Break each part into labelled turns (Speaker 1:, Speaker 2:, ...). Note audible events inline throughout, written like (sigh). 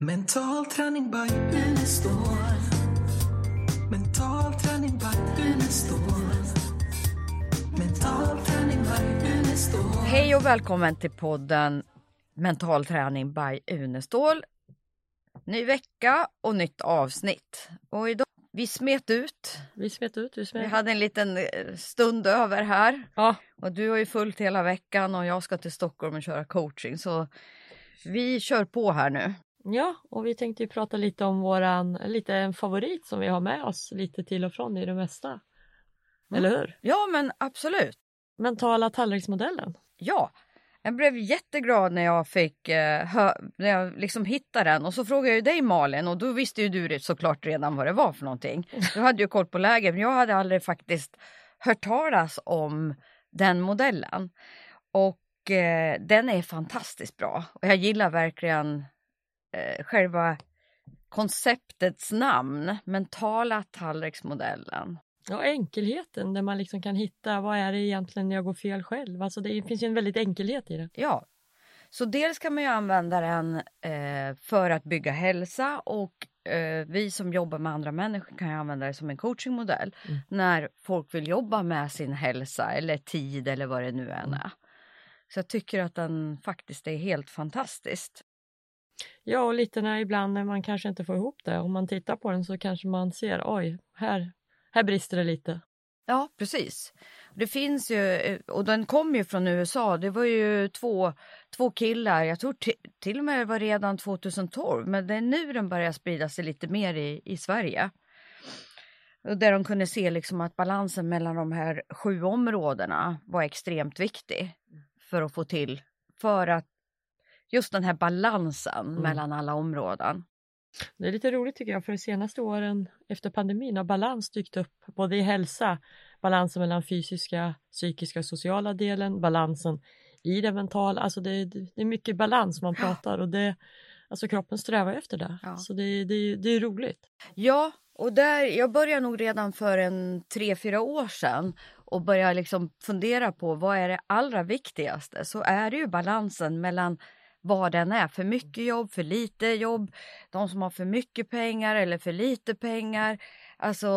Speaker 1: Mental träning by Unestål. Mental träning by Unestål. Mental träning by Unestål.
Speaker 2: Hej och välkommen till podden Mental träning by Unestål. Ny vecka och nytt avsnitt. Och idag, vi smet ut.
Speaker 3: Vi smet ut. Vi,
Speaker 2: Vi
Speaker 3: smet.
Speaker 2: hade en liten eh, stund över här.
Speaker 3: Ja,
Speaker 2: Och du har ju fullt hela veckan och jag ska till Stockholm och köra coaching. Så vi kör på här nu.
Speaker 3: Ja, och vi tänkte ju prata lite om våran, lite en favorit som vi har med oss lite till och från i det mesta. Eller hur?
Speaker 2: Ja men absolut.
Speaker 3: Mentala tallriksmodellen.
Speaker 2: Ja, jag blev jätteglad när jag fick eh, hö- när jag liksom hittade den och så frågade jag ju dig Malin och då visste ju du såklart redan vad det var för någonting. Du hade ju koll på läget men jag hade aldrig faktiskt hört talas om den modellen. Och eh, den är fantastiskt bra och jag gillar verkligen eh, själva konceptets namn, mentala tallriksmodellen.
Speaker 3: Ja, enkelheten där man liksom kan hitta vad är det egentligen jag går fel själv. Alltså det finns ju en väldigt enkelhet i det.
Speaker 2: Ja, så dels kan man ju använda den eh, för att bygga hälsa och eh, vi som jobbar med andra människor kan ju använda det som en coachingmodell
Speaker 3: Mm.
Speaker 2: när folk vill jobba med sin hälsa eller tid eller vad det nu än
Speaker 3: Mm.
Speaker 2: är. Så jag tycker att den faktiskt är helt fantastisk.
Speaker 3: Ja, och lite när ibland när man kanske inte får ihop det. Om man tittar på den så kanske man ser, oj, här, här brister det lite.
Speaker 2: Ja, precis. Det finns ju, eh, och den kom ju från USA. Det var ju två, två killar, jag tror till och med det var redan 2012, men det är nu den börjar sprida sig lite mer i, i Sverige. Och Där de kunde se liksom att balansen mellan de här sju områdena var extremt viktig för att få till, för att just den här balansen
Speaker 3: Mm.
Speaker 2: mellan alla områden.
Speaker 3: Det är lite roligt tycker jag, för de senaste åren efter pandemin har balans dykt upp både i hälsa, balansen mellan fysiska, psykiska och sociala delen, balansen i det mentala, alltså det, det är mycket balans man pratar och det, alltså kroppen strävar efter det.
Speaker 2: Ja.
Speaker 3: Så det, det, det är roligt.
Speaker 2: Ja, och där, jag började nog redan för en tre, fyra år sedan och började liksom fundera på vad är det allra viktigaste? Så är det ju balansen mellan vad den är. För mycket jobb, för lite jobb, de som har för mycket pengar eller för lite pengar. Alltså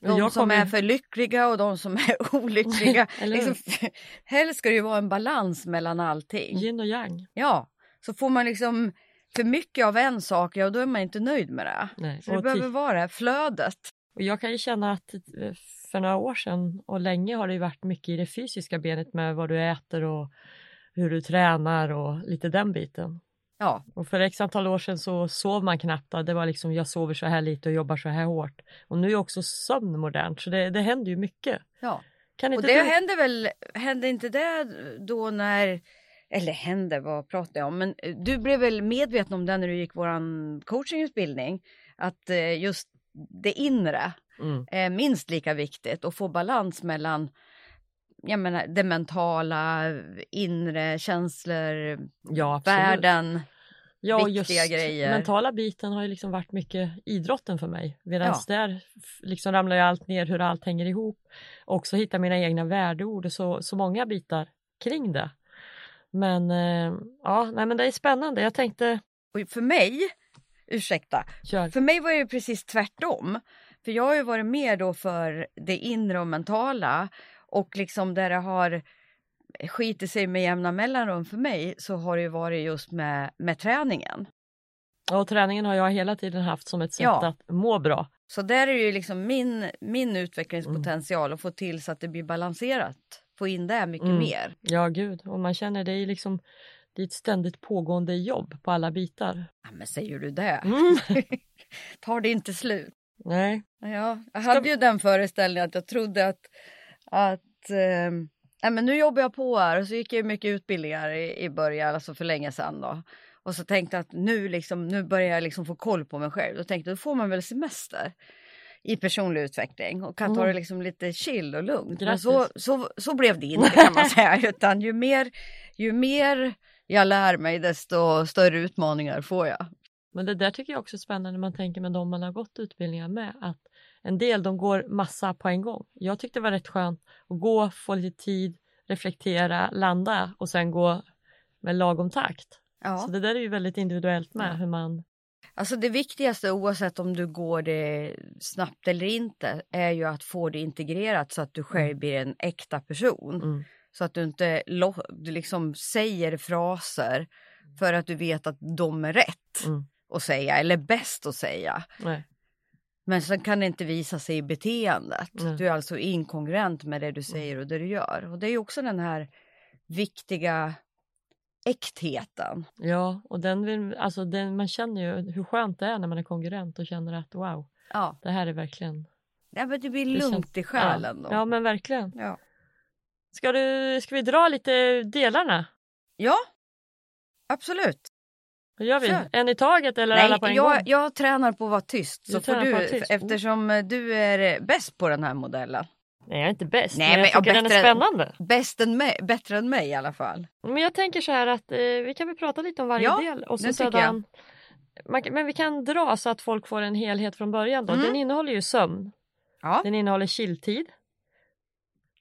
Speaker 2: de som är för lyckliga och de som är (laughs) olyckliga. (laughs) Liksom, (laughs) helst ska det ju vara en balans mellan allting.
Speaker 3: Yin och yang.
Speaker 2: Ja, så får man liksom för mycket av en sak, ja då är man inte nöjd med det.
Speaker 3: Nej.
Speaker 2: Så det
Speaker 3: Och,
Speaker 2: behöver vara det här flödet.
Speaker 3: och jag kan ju känna att eh, för några år sedan och länge har det varit mycket i det fysiska benet med vad du äter och hur du tränar och lite den biten.
Speaker 2: Ja,
Speaker 3: Och för x antal år sedan så sov man knappt. Det var liksom jag sover så här lite och jobbar så här hårt. Och nu är också sömn modernt så det, det händer ju mycket.
Speaker 2: ja.
Speaker 3: Kan
Speaker 2: Och
Speaker 3: inte
Speaker 2: det
Speaker 3: du...
Speaker 2: hände väl, hände inte det då när, eller hände, vad pratar jag om, men du blev väl medveten om det när du gick våran coachingutbildning, att eh, just det inre
Speaker 3: Mm.
Speaker 2: är minst lika viktigt och få balans mellan jag menar, det mentala, inre känslor,
Speaker 3: Ja,
Speaker 2: världen.
Speaker 3: ja,
Speaker 2: viktiga grejer.
Speaker 3: mentala biten har ju liksom varit mycket idrotten för mig. Medan
Speaker 2: Ja.
Speaker 3: där liksom ramlar ju allt ner hur allt hänger ihop. Också hitta mina egna värdeord och så, så många bitar kring det. Men eh, ja, nej men det är spännande. Jag tänkte,
Speaker 2: Och för mig, ursäkta,
Speaker 3: kör.
Speaker 2: För mig var det precis tvärtom. För jag har ju varit mer då för det inre och mentala och liksom där det har skitit sig med jämna mellanrum för mig så har det ju varit just med, med träningen.
Speaker 3: Och träningen har jag hela tiden haft som ett sätt
Speaker 2: Ja.
Speaker 3: att må bra.
Speaker 2: Så där är ju liksom min, min utvecklingspotential att få till så att det blir balanserat. Få in det mycket
Speaker 3: Mm.
Speaker 2: mer.
Speaker 3: Ja, gud. Och man känner det är liksom det är ett ständigt pågående jobb på alla bitar.
Speaker 2: Ja, men säger du det?
Speaker 3: Mm. (laughs)
Speaker 2: Tar det inte slut?
Speaker 3: Nej,
Speaker 2: Ja, jag hade ju den föreställningen att jag trodde att, att eh, ja, men nu jobbar jag på här och så gick jag mycket utbildningar i, i början, alltså för länge sedan då. Och så tänkte att nu, liksom, nu börjar jag liksom få koll på mig själv. Då tänkte jag, då får man väl semester i personlig utveckling och kan ta
Speaker 3: Mm.
Speaker 2: det liksom lite chill och lugnt. Men så, så, så blev det inte kan man (laughs) säga, utan ju mer, ju mer jag lär mig desto större utmaningar får jag.
Speaker 3: men det där tycker jag också är spännande när man tänker med de man har gått utbildningar med. Att en del de går massa på en gång. Jag tyckte det var rätt skönt att gå, få lite tid, reflektera, landa och sen gå med lagom takt.
Speaker 2: Ja.
Speaker 3: Så det där är ju väldigt individuellt med
Speaker 2: Ja.
Speaker 3: hur man
Speaker 2: Alltså det viktigaste oavsett om du går det snabbt eller inte är ju att få det integrerat så att du själv blir en äkta person.
Speaker 3: Mm.
Speaker 2: Så att du inte du liksom säger fraser för att du vet att de är rätt
Speaker 3: Mm.
Speaker 2: att säga eller bäst att säga.
Speaker 3: Nej.
Speaker 2: Men sen kan det inte visa sig i beteendet.
Speaker 3: Nej.
Speaker 2: Du är alltså inkongruent med det du säger och det du gör. Och det är ju också den här viktiga äktheten.
Speaker 3: Ja, och den vill, alltså den, man känner ju hur skönt det är när man är konkurrent och känner att wow,
Speaker 2: Ja,
Speaker 3: det här är verkligen...
Speaker 2: ja men det blir
Speaker 3: Det
Speaker 2: lugnt
Speaker 3: känns-
Speaker 2: i själen
Speaker 3: ja.
Speaker 2: då.
Speaker 3: ja, men verkligen.
Speaker 2: Ja.
Speaker 3: Ska, du, ska vi dra lite delarna?
Speaker 2: ja, absolut.
Speaker 3: Hur gör vi?
Speaker 2: Kör.
Speaker 3: En i taget eller alla på
Speaker 2: Nej,
Speaker 3: en
Speaker 2: jag,
Speaker 3: gång?
Speaker 2: jag tränar på att vara tyst. Så får du,
Speaker 3: tyst.
Speaker 2: Eftersom eh, du är bäst på den här modellen.
Speaker 3: Nej, jag är inte bäst,
Speaker 2: Nej,
Speaker 3: men jag
Speaker 2: men
Speaker 3: tycker den är spännande.
Speaker 2: Bäst än mig, bättre än mig i alla fall.
Speaker 3: Men jag tänker så här att eh, vi kan väl prata lite om varje
Speaker 2: Ja,
Speaker 3: del. Och så sedan, man, men vi kan dra så att folk får en helhet från början. Då.
Speaker 2: Mm.
Speaker 3: Den innehåller ju sömn.
Speaker 2: Ja,
Speaker 3: Den innehåller chilltid.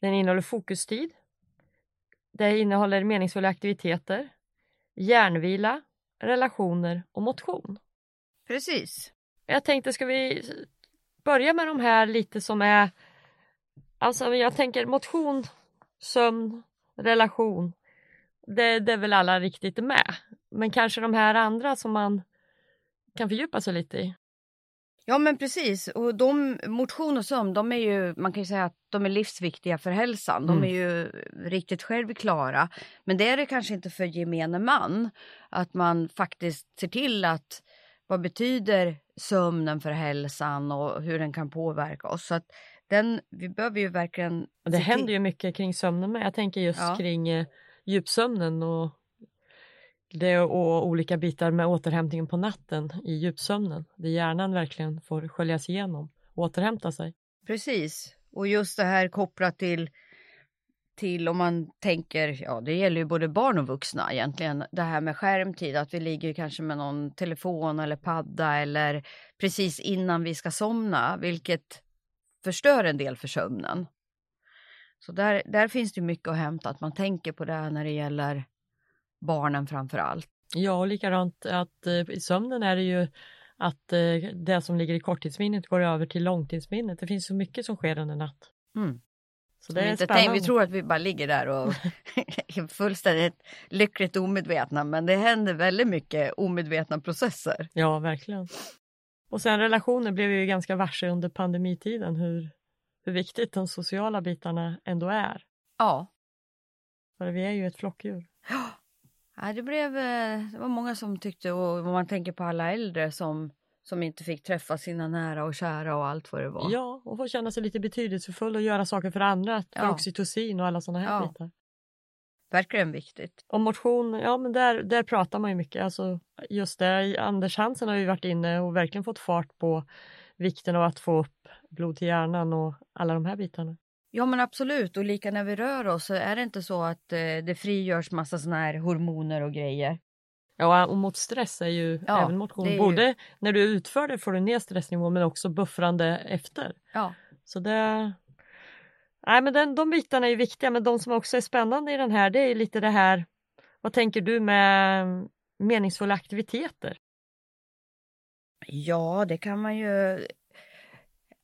Speaker 3: Den innehåller fokustid. Det innehåller meningsfulla aktiviteter. Hjärnvila, relationer och motion.
Speaker 2: precis.
Speaker 3: Jag tänkte, ska vi börja med de här lite som är... Alltså jag tänker motion, sömn, relation. Det, det är väl alla riktigt med. Men kanske de här andra som man kan fördjupa sig lite i.
Speaker 2: Ja men precis och de, motion och sömn de är ju, man kan ju säga att de är livsviktiga för hälsan. De
Speaker 3: Mm.
Speaker 2: är ju riktigt självklara. Men det är det kanske inte för gemene man. Att man faktiskt ser till att vad betyder sömnen för hälsan och hur den kan påverka oss. Så att den, vi behöver ju verkligen...
Speaker 3: Det händer ju mycket kring sömnen med. Jag tänker just
Speaker 2: Ja.
Speaker 3: kring eh, djupsömnen och det och olika bitar med återhämtningen på natten i djupsömnen. Där hjärnan verkligen får sköljas igenom och återhämta sig.
Speaker 2: Precis. Och just det här kopplat till, till om man tänker, ja det gäller ju både barn och vuxna egentligen, det här med skärmtid, att vi ligger kanske med någon telefon eller padda eller precis innan vi ska somna, vilket förstör en del för sömnen. Så där, där finns det mycket att hämta, att man tänker på det här när det gäller barnen framför allt.
Speaker 3: Ja, och likadant att eh, i sömnen är det ju att eh, det som ligger i korttidsminnet går över till långtidsminnet. Det finns så mycket som sker under natt.
Speaker 2: Mm.
Speaker 3: Så det
Speaker 2: Vi,
Speaker 3: är
Speaker 2: inte
Speaker 3: spännande.
Speaker 2: tänk, vi tror att vi bara ligger där och är (laughs) fullständigt lyckligt omedvetna men det händer väldigt mycket omedvetna processer.
Speaker 3: Ja, verkligen. Och sen relationer blev ju ganska varse under pandemitiden hur, hur viktigt de sociala bitarna ändå är.
Speaker 2: Ja,
Speaker 3: För vi är ju ett flockdjur.
Speaker 2: Ja, det, blev, eh, det var många som tyckte, och om man tänker på alla äldre som, som inte fick träffa sina nära och kära och allt vad det var.
Speaker 3: Ja, och få känna sig lite betydelsefull och göra saker för andra, för
Speaker 2: Ja.
Speaker 3: oxytocin och alla sådana här
Speaker 2: Ja.
Speaker 3: bitar.
Speaker 2: Verkligen viktigt.
Speaker 3: Och motion, ja men där, där pratar man ju mycket. Alltså, just det, Anders Hansen har ju varit inne och verkligen fått fart på vikten av att få upp blod till hjärnan och alla de här bitarna.
Speaker 2: Ja men absolut och lika när vi rör oss så är det inte så att eh, det frigörs massa såna här hormoner och grejer.
Speaker 3: Ja, och mot stress är ju
Speaker 2: Ja,
Speaker 3: även motion.
Speaker 2: ju-
Speaker 3: Både när du utför det får du ner stressnivån men också buffrande efter.
Speaker 2: Ja.
Speaker 3: Så det... Nej men den, de bitarna är ju viktiga men de som också är spännande i den här det är lite det här Vad tänker du med meningsfulla aktiviteter?
Speaker 2: Ja, det kan man ju.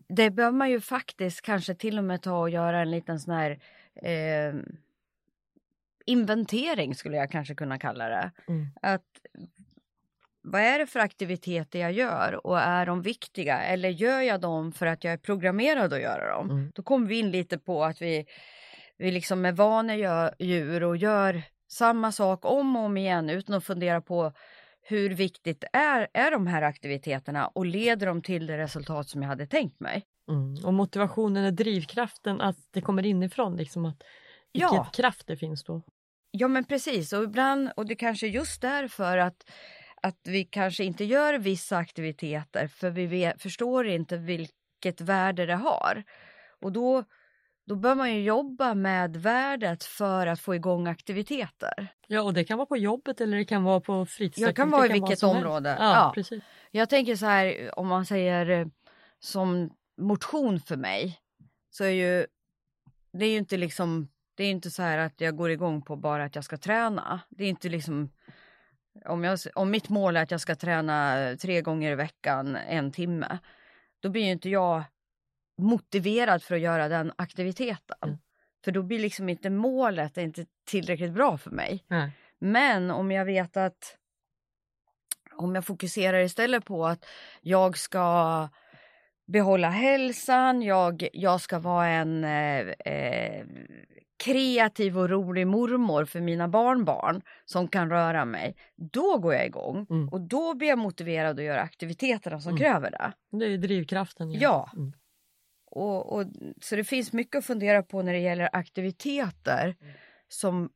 Speaker 2: Det bör man ju faktiskt kanske till och med ta och göra en liten sån här eh, inventering skulle jag kanske kunna kalla det.
Speaker 3: Mm.
Speaker 2: Att vad är det för aktiviteter jag gör och är de viktiga eller gör jag dem för att jag är programmerad att göra dem?
Speaker 3: Mm.
Speaker 2: Då kommer vi in lite på att vi, vi liksom är vanedjur och gör samma sak om och om igen utan att fundera på hur viktigt är, är de här aktiviteterna och leder de till det resultat som jag hade tänkt mig?
Speaker 3: Mm. Och motivationen är drivkraften att det kommer inifrån liksom att vilket
Speaker 2: Ja.
Speaker 3: kraft det finns då.
Speaker 2: Ja men precis och ibland och det kanske är just därför att att vi kanske inte gör vissa aktiviteter för vi vet, förstår inte vilket värde det har. Och då, då bör man ju jobba med värdet för att få igång aktiviteter.
Speaker 3: Ja och det kan vara på jobbet eller det kan vara på fritidsaktiviteter.
Speaker 2: Det kan vara i vilket
Speaker 3: helst.
Speaker 2: område.
Speaker 3: Ja,
Speaker 2: Ja.
Speaker 3: precis.
Speaker 2: Jag tänker så här om man säger eh, som motion för mig så är ju det är ju inte liksom det är inte så här att jag går igång på bara att jag ska träna. Det är inte liksom Om, jag, om mitt mål är att jag ska träna tre gånger i veckan en timme, då blir ju inte jag motiverad för att göra den aktiviteten.
Speaker 3: Mm.
Speaker 2: För då blir liksom inte målet inte tillräckligt bra för mig.
Speaker 3: Nej.
Speaker 2: Men om jag vet att om jag fokuserar istället på att jag ska behålla hälsan, jag, jag ska vara en eh, eh, kreativ och rolig mormor för mina barnbarn som kan röra mig. Då går jag igång
Speaker 3: Mm.
Speaker 2: och då blir jag motiverad att göra aktiviteterna som
Speaker 3: Mm.
Speaker 2: kräver det.
Speaker 3: Det är drivkraften. igen.
Speaker 2: Ja.
Speaker 3: Mm.
Speaker 2: Och, och, så det finns mycket att fundera på när det gäller aktiviteter som,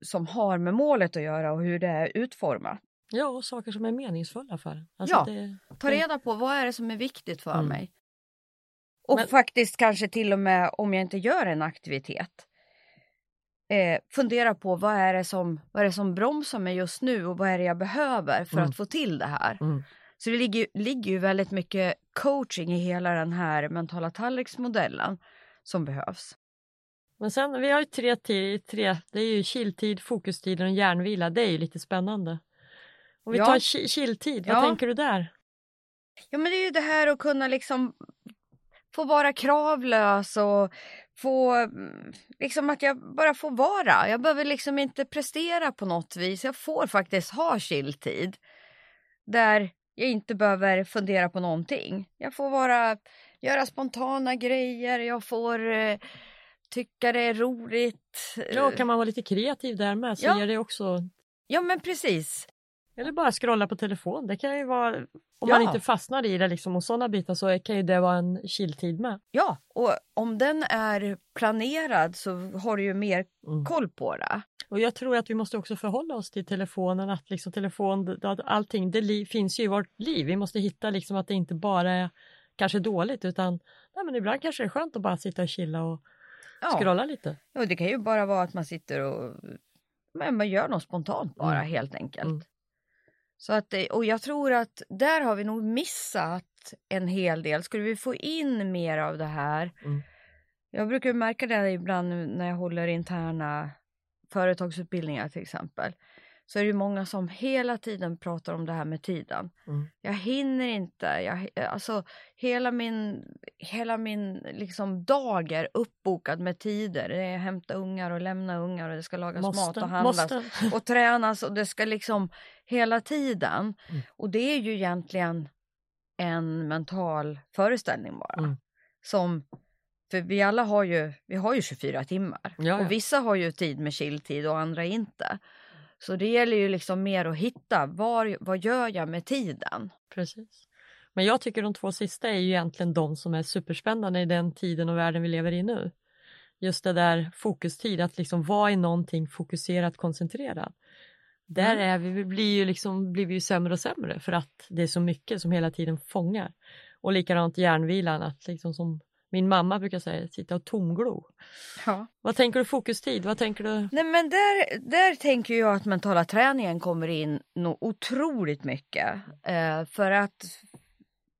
Speaker 2: som har med målet att göra och hur det är utformat.
Speaker 3: ja, och saker som är meningsfulla för. Alltså
Speaker 2: Ja.
Speaker 3: det,
Speaker 2: Ta reda på vad är det som är viktigt för
Speaker 3: Mm.
Speaker 2: mig. Och
Speaker 3: Men-
Speaker 2: faktiskt kanske till och med om jag inte gör en aktivitet. Eh, fundera på vad är, det som, vad är det som bromsar mig just nu och vad är det jag behöver för
Speaker 3: Mm.
Speaker 2: att få till det här. Så det ligger, ligger ju väldigt mycket coaching i hela den här mentala tallriksmodellen som behövs.
Speaker 3: Men sen, vi har ju tre, tre det är ju chilltid, fokustid och hjärnvila. Det är ju lite spännande. Om vi
Speaker 2: Ja.
Speaker 3: tar chi- chilltid, vad
Speaker 2: Ja.
Speaker 3: tänker du där?
Speaker 2: Ja men det är ju det här att kunna liksom få vara kravlös och få mm, liksom att jag bara får vara. Jag behöver liksom inte prestera på något vis. Jag får faktiskt ha chilltid där jag inte behöver fundera på någonting. Jag får vara, göra spontana grejer, jag får eh, tycka det är roligt.
Speaker 3: Ja, kan man vara lite kreativ där med så
Speaker 2: Ja.
Speaker 3: ger det också
Speaker 2: Ja men precis.
Speaker 3: Eller bara scrolla på telefon. Det kan ju vara, om
Speaker 2: Ja.
Speaker 3: man inte fastnar i det liksom och sådana bitar så kan ju det vara en chilltid med.
Speaker 2: Ja, och om den är planerad så har du ju mer
Speaker 3: Mm.
Speaker 2: koll på det.
Speaker 3: Och jag tror att vi måste också förhålla oss till telefonen, att liksom telefon, att allting, det finns ju i vårt liv. Vi måste hitta liksom att det inte bara är kanske dåligt utan nej, men ibland kanske det är skönt att bara sitta och chilla och
Speaker 2: Ja.
Speaker 3: scrolla lite.
Speaker 2: Ja, det kan ju bara vara att man sitter och men man gör något spontant bara
Speaker 3: Mm.
Speaker 2: helt enkelt.
Speaker 3: Mm.
Speaker 2: Så att, och jag tror att där har vi nog missat en hel del. Skulle vi få in mer av det här.
Speaker 3: Mm.
Speaker 2: Jag brukar märka det ibland när jag håller interna företagsutbildningar till exempel. Så är det ju många som hela tiden pratar om det här med tiden.
Speaker 3: Mm.
Speaker 2: Jag hinner inte. Jag, alltså, hela min, hela min liksom, dag är uppbokad med tider. Det är hämta ungar och lämna ungar och det ska lagas mat
Speaker 3: Måste,
Speaker 2: och handlas
Speaker 3: måste.
Speaker 2: och (laughs) tränas och det ska liksom hela tiden.
Speaker 3: Mm.
Speaker 2: Och det är ju egentligen en mental föreställning bara.
Speaker 3: Mm.
Speaker 2: Som, för vi alla har ju, vi har ju 24 timmar.
Speaker 3: Ja, ja.
Speaker 2: Och vissa har ju tid med chilltid och andra inte. Så det gäller ju liksom mer att hitta, var, vad gör jag med tiden?
Speaker 3: Precis. Men jag tycker de två sista är ju egentligen de som är superspännande i den tiden och världen vi lever i nu. Just det där fokustid, att liksom vara i någonting fokuserat, koncentrerad. Där
Speaker 2: Mm.
Speaker 3: är vi, vi blir, ju liksom, blir vi ju sämre och sämre för att det är så mycket som hela tiden fångar. Och likadant hjärnvilan, att liksom som min mamma brukar säga, sitta och tomglo.
Speaker 2: Ja.
Speaker 3: Vad tänker du fokustid? Vad tänker du?
Speaker 2: Nej men där, där tänker jag att mentala träningen kommer in otroligt mycket. Eh, för att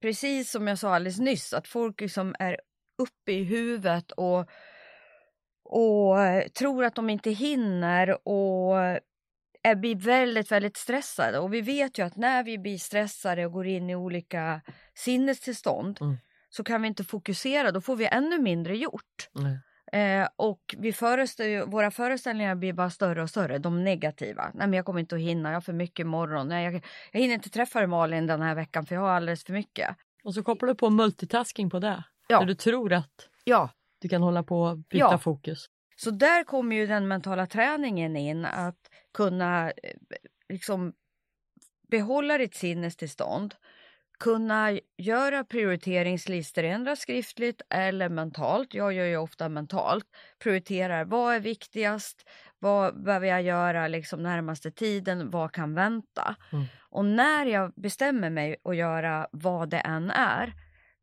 Speaker 2: precis som jag sa alldeles nyss att folk liksom är uppe i huvudet och, och eh, tror att de inte hinner och är, blir väldigt, väldigt stressade. Och vi vet ju att när vi blir stressade och går in i olika sinnestillstånd
Speaker 3: Mm.
Speaker 2: Så kan vi inte fokusera, då får vi ännu mindre gjort.
Speaker 3: Nej.
Speaker 2: Eh, och vi föreställer, våra föreställningar blir bara större och större, de negativa. Nej men jag kommer inte att hinna, jag har för mycket imorgon. Nej, jag, jag hinner inte träffa Malin den här veckan för jag har alldeles för mycket.
Speaker 3: Och så kopplar du på multitasking på det.
Speaker 2: Ja.
Speaker 3: Där du tror att
Speaker 2: Ja,
Speaker 3: du kan hålla på och byta
Speaker 2: Ja.
Speaker 3: fokus.
Speaker 2: så där kommer ju den mentala träningen in, att kunna eh, liksom behålla ditt sinnestillstånd. Kunna göra prioriteringslistor, ändra skriftligt eller mentalt. Jag gör ju ofta mentalt. Prioriterar vad är viktigast? Vad behöver jag göra liksom närmaste tiden? Vad kan vänta?
Speaker 3: Mm.
Speaker 2: Och när jag bestämmer mig att göra vad det än är,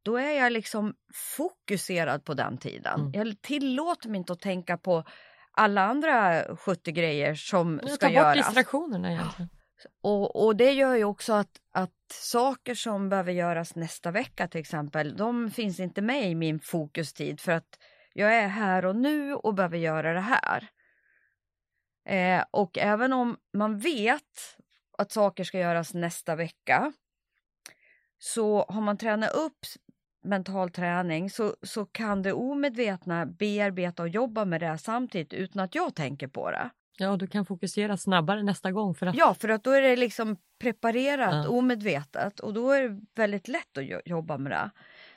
Speaker 2: då är jag liksom fokuserad på den tiden.
Speaker 3: Mm.
Speaker 2: Jag tillåter mig inte att tänka på alla andra 70 grejer som
Speaker 3: Ja,
Speaker 2: ska
Speaker 3: Ta bort
Speaker 2: göras.
Speaker 3: distraktionerna egentligen.
Speaker 2: Och, och det gör ju också att, att saker som behöver göras nästa vecka till exempel, de finns inte med i min fokustid för att jag är här och nu och behöver göra det här. Eh, och även om man vet att saker ska göras nästa vecka. Så har man tränat upp mental träning så, så kan det omedvetna bearbeta och jobba med det samtidigt utan att jag tänker på det.
Speaker 3: Ja, du kan fokusera snabbare nästa gång. För att...
Speaker 2: Ja, för att då är det liksom preparerat
Speaker 3: Ja.
Speaker 2: omedvetet och då är det väldigt lätt att jo- jobba med det.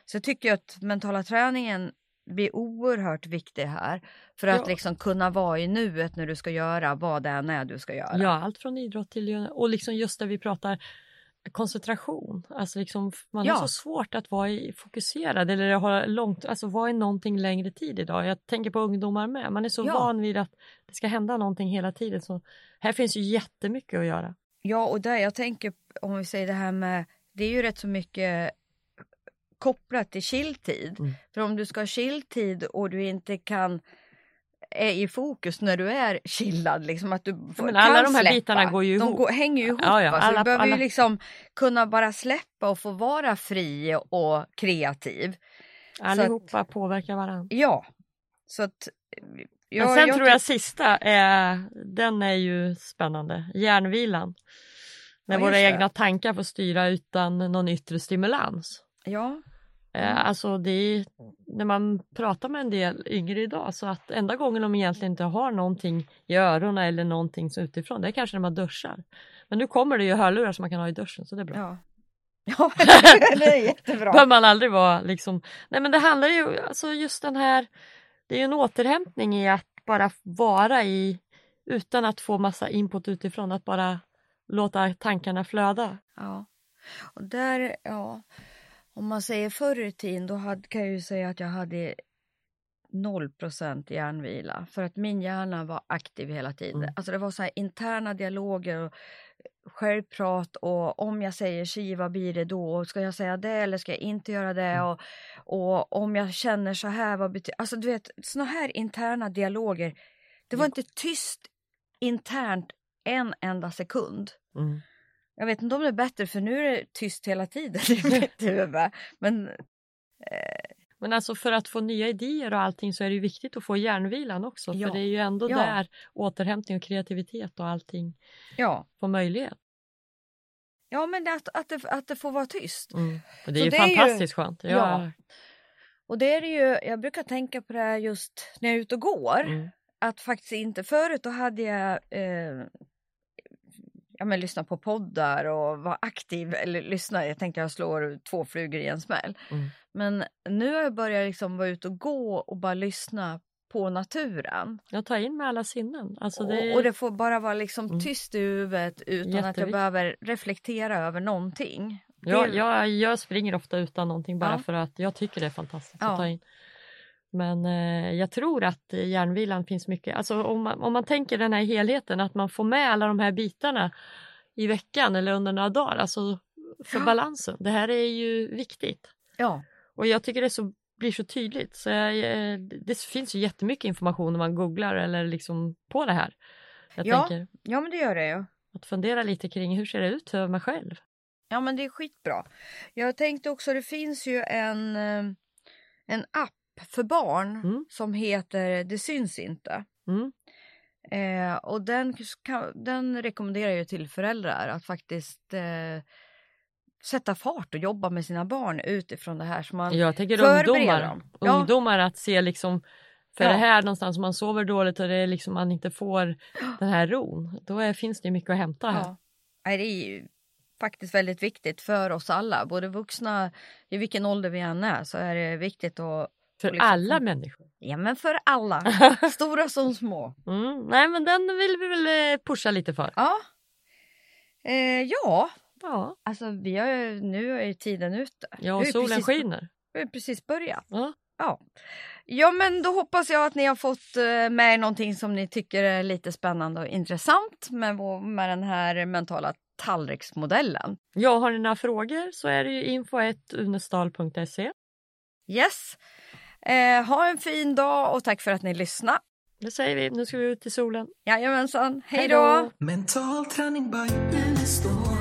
Speaker 2: Så jag tycker att mentala träningen blir oerhört viktig här för att
Speaker 3: Ja.
Speaker 2: liksom kunna vara i nuet när du ska göra vad det än är du ska göra.
Speaker 3: Ja, allt från idrott till och liksom just där vi pratar koncentration. Alltså liksom, man
Speaker 2: Ja.
Speaker 3: har så svårt att vara i, fokuserad eller ha långt, alltså vara i någonting längre tid idag. Jag tänker på ungdomar med. Man är så
Speaker 2: Ja.
Speaker 3: van vid att det ska hända någonting hela tiden. Så här finns ju jättemycket att göra.
Speaker 2: Ja, och där jag tänker om vi säger det här med, det är ju rätt så mycket kopplat till chilltid.
Speaker 3: Mm.
Speaker 2: För om du ska ha chilltid och du inte kan är i fokus när du är chillad, liksom att du får,
Speaker 3: men alla de här
Speaker 2: släppa.
Speaker 3: bitarna går ju
Speaker 2: De
Speaker 3: ihop.
Speaker 2: går, hänger ju ihop.
Speaker 3: Ja, ja,
Speaker 2: va? Så
Speaker 3: alla-
Speaker 2: du behöver ju
Speaker 3: alla-
Speaker 2: liksom kunna bara släppa och få vara fri och kreativ.
Speaker 3: Allihopa påverkar varandra.
Speaker 2: Ja, så att... Ja,
Speaker 3: Men sen tror jag sista, är, den är ju spännande. Järnvilan. När
Speaker 2: Ja,
Speaker 3: våra egna tankar får styra utan någon yttre stimulans.
Speaker 2: Ja,
Speaker 3: Eh,
Speaker 2: Mm.
Speaker 3: Alltså det är, när man pratar med en del yngre idag så att enda gången de egentligen inte har någonting i öronen eller någonting så utifrån det är kanske när man duschar. Men nu kommer det ju hörlurar som man kan ha i duschen så det är bra.
Speaker 2: ja. (laughs) Ja, det är jättebra.
Speaker 3: Behöver man aldrig vara liksom, nej men det handlar ju, alltså just den här, det är ju en återhämtning i att bara vara i, utan att få massa input utifrån, att bara låta tankarna flöda.
Speaker 2: Ja, och där, ja, om man säger förr i tiden då hade, kan jag ju säga att jag hade 0% hjärnvila för att min hjärna var aktiv hela tiden.
Speaker 3: Mm.
Speaker 2: Alltså det var så här interna dialoger och självprat och om jag säger si, vad blir det då? Och Ska jag säga det eller ska jag inte göra det?
Speaker 3: Mm.
Speaker 2: Och, och om jag känner så här, vad betyder... Alltså du vet, såna här interna dialoger. Det var
Speaker 3: Ja.
Speaker 2: inte tyst internt en enda sekund.
Speaker 3: Mm.
Speaker 2: Jag vet inte om det är bättre för nu är det tyst hela tiden (laughs) i mitt huvud. Men
Speaker 3: Men alltså för att få nya idéer och allting så är det ju viktigt att få hjärnvilan också.
Speaker 2: Ja.
Speaker 3: För det är ju ändå
Speaker 2: Ja.
Speaker 3: där återhämtning och kreativitet och allting
Speaker 2: ja,
Speaker 3: får möjlighet.
Speaker 2: ja men att, att, det, att det får vara tyst.
Speaker 3: Mm. Och det är
Speaker 2: Så
Speaker 3: ju
Speaker 2: det är ju-
Speaker 3: fantastiskt skönt.
Speaker 2: Ja.
Speaker 3: Ja.
Speaker 2: Och det är det ju, jag brukar tänka på det här just när jag är ute och går.
Speaker 3: Mm.
Speaker 2: Att faktiskt inte, förut då hade jag eh, ja, men lyssna på poddar och vara aktiv. Eller lyssna, jag tänkte jag slår två flugor i en smäll.
Speaker 3: Mm.
Speaker 2: Men nu har jag börjat liksom vara ute och gå och bara lyssna på naturen.
Speaker 3: Jag tar in med alla sinnen. Alltså det...
Speaker 2: Och, och det får bara vara liksom
Speaker 3: Mm.
Speaker 2: tyst i huvudet utan att jag behöver reflektera över någonting.
Speaker 3: Ja, jag, jag springer ofta utan någonting bara
Speaker 2: Ja.
Speaker 3: för att jag tycker det är fantastiskt
Speaker 2: Ja.
Speaker 3: att ta in. Men eh, jag tror att hjärnvilan finns mycket, alltså om man, om man tänker den här helheten att man får med alla de här bitarna i veckan eller under några dagar, alltså för
Speaker 2: Ja.
Speaker 3: balansen. Det här är ju viktigt.
Speaker 2: Ja,
Speaker 3: Och jag tycker det så, blir så tydligt. Så jag, det finns ju jättemycket information när man googlar eller liksom på det här. Jag
Speaker 2: Ja.
Speaker 3: tänker
Speaker 2: ja men det gör det ju.
Speaker 3: att fundera lite kring hur ser det ut för mig själv?
Speaker 2: Ja men det är skitbra. Jag tänkte också, det finns ju en, eh, en app för barn
Speaker 3: Mm.
Speaker 2: som heter Det syns inte.
Speaker 3: Mm.
Speaker 2: Eh, och den, kan, den rekommenderar jag till föräldrar att faktiskt eh, sätta fart och jobba med sina barn utifrån det här. Så man,
Speaker 3: Jag tänker ungdomar.
Speaker 2: dem. Ja.
Speaker 3: Ungdomar att se liksom för
Speaker 2: Ja.
Speaker 3: det här någonstans, man sover dåligt och det är liksom man inte får (gasps) den här ron, då är, finns det mycket att hämta här.
Speaker 2: Ja. Det är faktiskt väldigt viktigt för oss alla, både vuxna, i vilken ålder vi än är, så är det viktigt att
Speaker 3: För
Speaker 2: liksom-
Speaker 3: alla människor.
Speaker 2: Ja men för alla, (laughs) stora som små.
Speaker 3: Mm. Nej men den vill vi väl eh, pusha lite för.
Speaker 2: Ja. Eh, ja,
Speaker 3: Ja,
Speaker 2: alltså vi har ju, nu är ju tiden ute.
Speaker 3: ja och solen
Speaker 2: precis,
Speaker 3: skiner.
Speaker 2: Vi har precis börjat.
Speaker 3: Ja.
Speaker 2: Ja. ja men då hoppas jag att ni har fått eh, med er någonting som ni tycker är lite spännande och intressant med, med den här mentala tallriksmodellen.
Speaker 3: ja, har ni några frågor så är det ju info1unestal.se.
Speaker 2: Yes. Eh, ha en fin dag och tack för att ni lyssnade.
Speaker 3: Det säger vi, nu ska vi ut i solen.
Speaker 2: Jajamensan, hej
Speaker 3: Hej
Speaker 2: då!
Speaker 3: då!
Speaker 1: Mental träning by Unestål.